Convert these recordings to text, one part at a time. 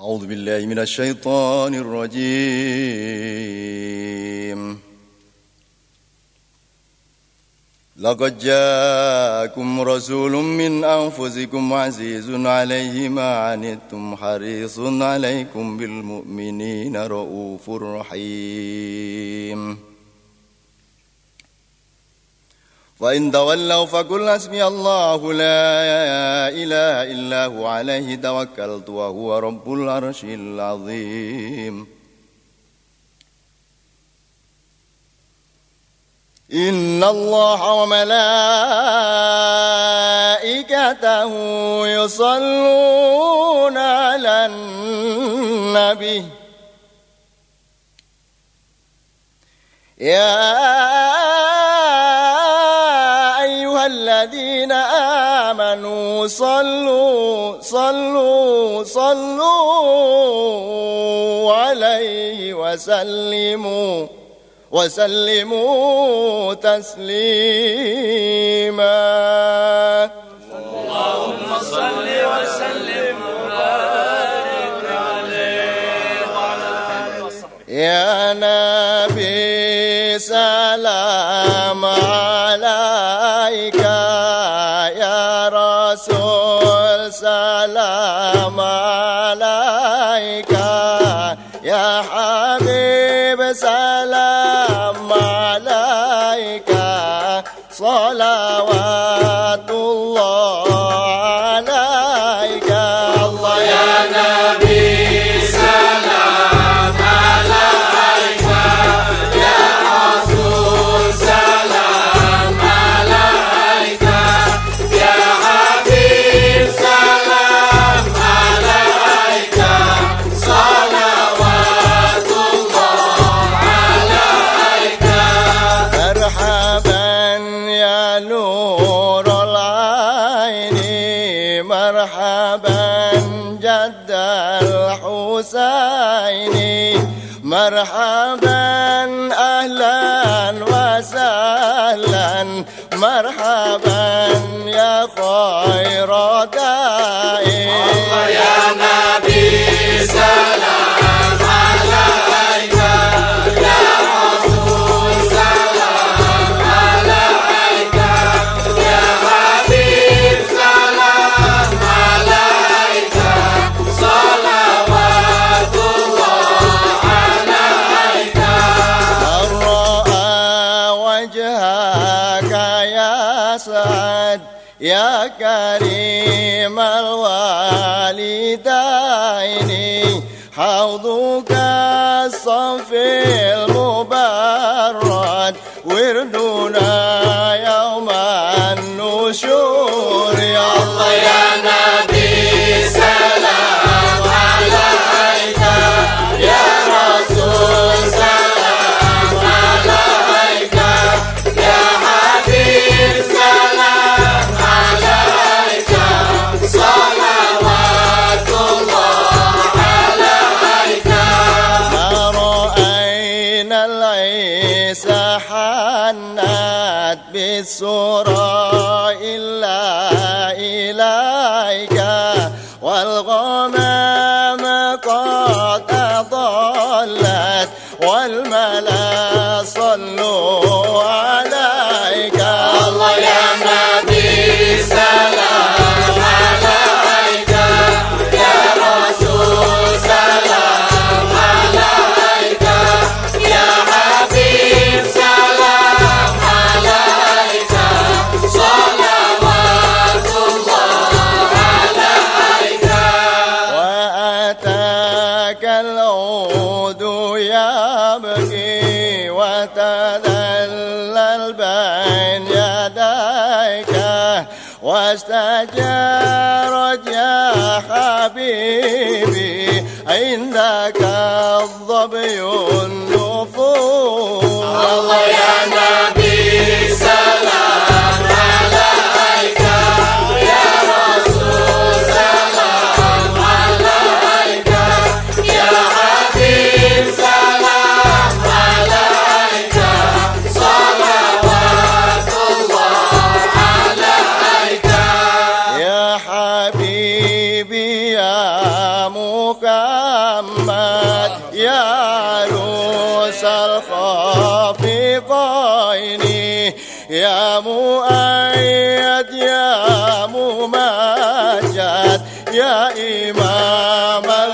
أعوذ بالله من الشيطان الرجيم. لقد جاءكم رسول من أنفسكم عزيز عليه ما عنتم حريص عليكم بالمؤمنين رؤوف رحيم. وإن تولوا فقل حسبي الله لا إله إلا هو عليه توكلت وهو رب العرش العظيم. إن الله وملائكته يصلون على النبي. يا الذين آمنوا صلوا صلوا صلوا عليه وسلموا وسلموا تسليما. اللهم صل وسلم وبارك عليه وعلى آله يا نبي يا رسول سلام عليك يا حبيب سلام عليك صلوات الحسين مرحبا أهلا وسهلا. مرحبا يا خير دائم يا سعد يا كريم الوالدين حوضك بالسورة إلا إليك بين يديك واستجارت يا حبيبي عندك الظبي النفوس يا مؤيد يا ممجد يا إمام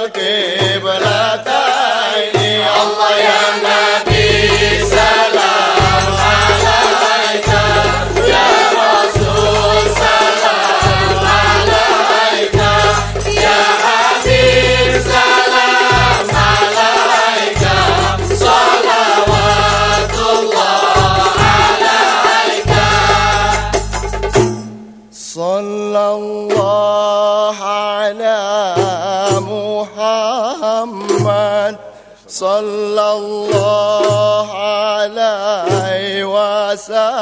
محمد صلى الله عليه وسلم.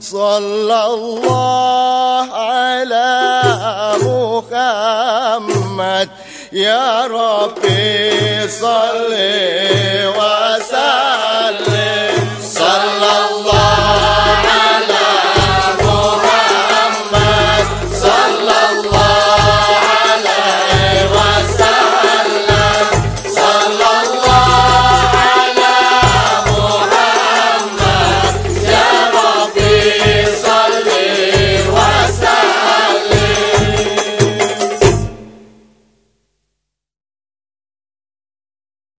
صلى الله على محمد. يا ربي صل وسلم.